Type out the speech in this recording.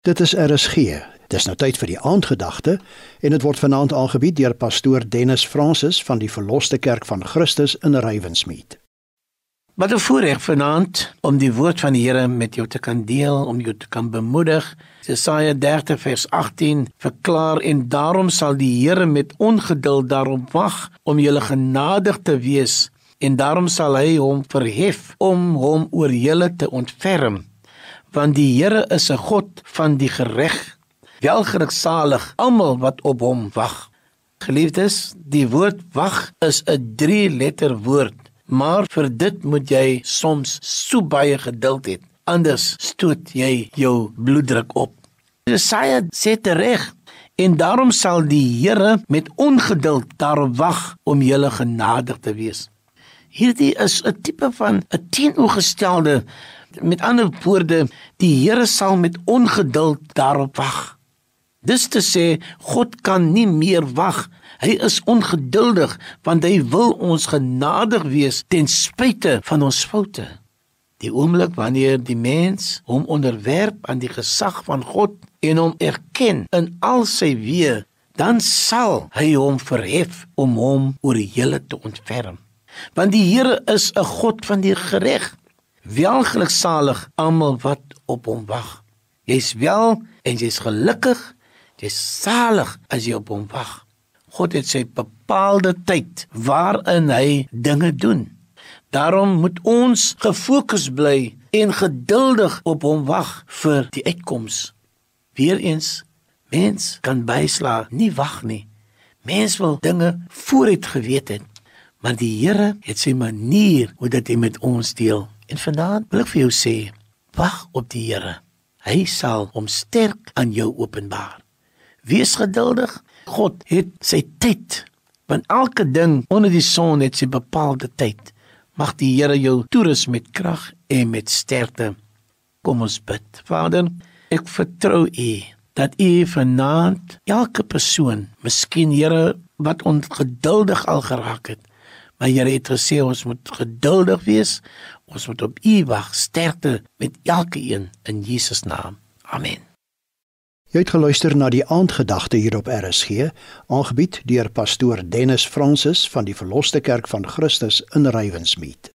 Dit is RSG. Dis nou tyd vir die aandgedagte en dit word vanaand aangebied deur pastoor Dennis Francis van die Verloste Kerk van Christus in Rywensmeet. Wat 'n voorreg vanaand om die woord van die Here met jou te kan deel, om jou te kan bemoedig. Jesaja 30 vers 18 verklaar en daarom sal die Here met ongeduld daarop wag om julle genadig te wees en daarom sal hy hom verhef om hom oor julle te ontferm want die Here is 'n God van die gereg. Welgeluksalig almal wat op hom wag. Geliefdes, die woord wag is 'n 3-letter woord, maar vir dit moet jy soms so baie geduld hê, anders stoot jy jou bloeddruk op. Jesaja sê reg en daarom sal die Here met ongeduld daarop wag om julle genadig te wees. Hierdie is 'n tipe van 'n teenoorgestelde Met ander woorde, die Here sal met ongeduld daarop wag. Dis te sê, God kan nie meer wag. Hy is ongeduldig want hy wil ons genadig wees ten spyte van ons foute. Die oomblik wanneer die mens hom onderwerp aan die gesag van God en hom erken in al sy weë, dan sal hy hom verhef om hom oor die hele te ontferm. Want die Here is 'n God van die reg. Welgeluksalig almal wat op hom wag. Jy's wel en jy's gelukkig. Jy's salig as jy op hom wag. God het sy bepaalde tyd waarin hy dinge doen. Daarom moet ons gefokus bly en geduldig op hom wag vir die uitkoms. Weereens mens kan bysla nie wag nie. Mens wil dinge vooruit geweet het, maar die Here het sy manier hoe dit met ons deel. En vanaand wil ek vir jou sê, wag op die Here. Hy sal hom sterk aan jou openbaar. Wees geduldig. God het sy tyd. Want elke ding onder die son het sy bepaalde tyd. Mag die Here jou toerus met krag en met sterkte. Kom ons bid. Vader, ek vertrou U dat U vanaand elke persoon, miskien Here wat ongeduldig al geraak het, Maar Here het gesê ons moet geduldig wees. Ons moet op U wag, sterkte met elke een in Jesus naam. Amen. Jy het geluister na die aandgedagte hier op RSG, aangebied deur pastoor Dennis Francis van die Verloste Kerk van Christus in Rywensmeet.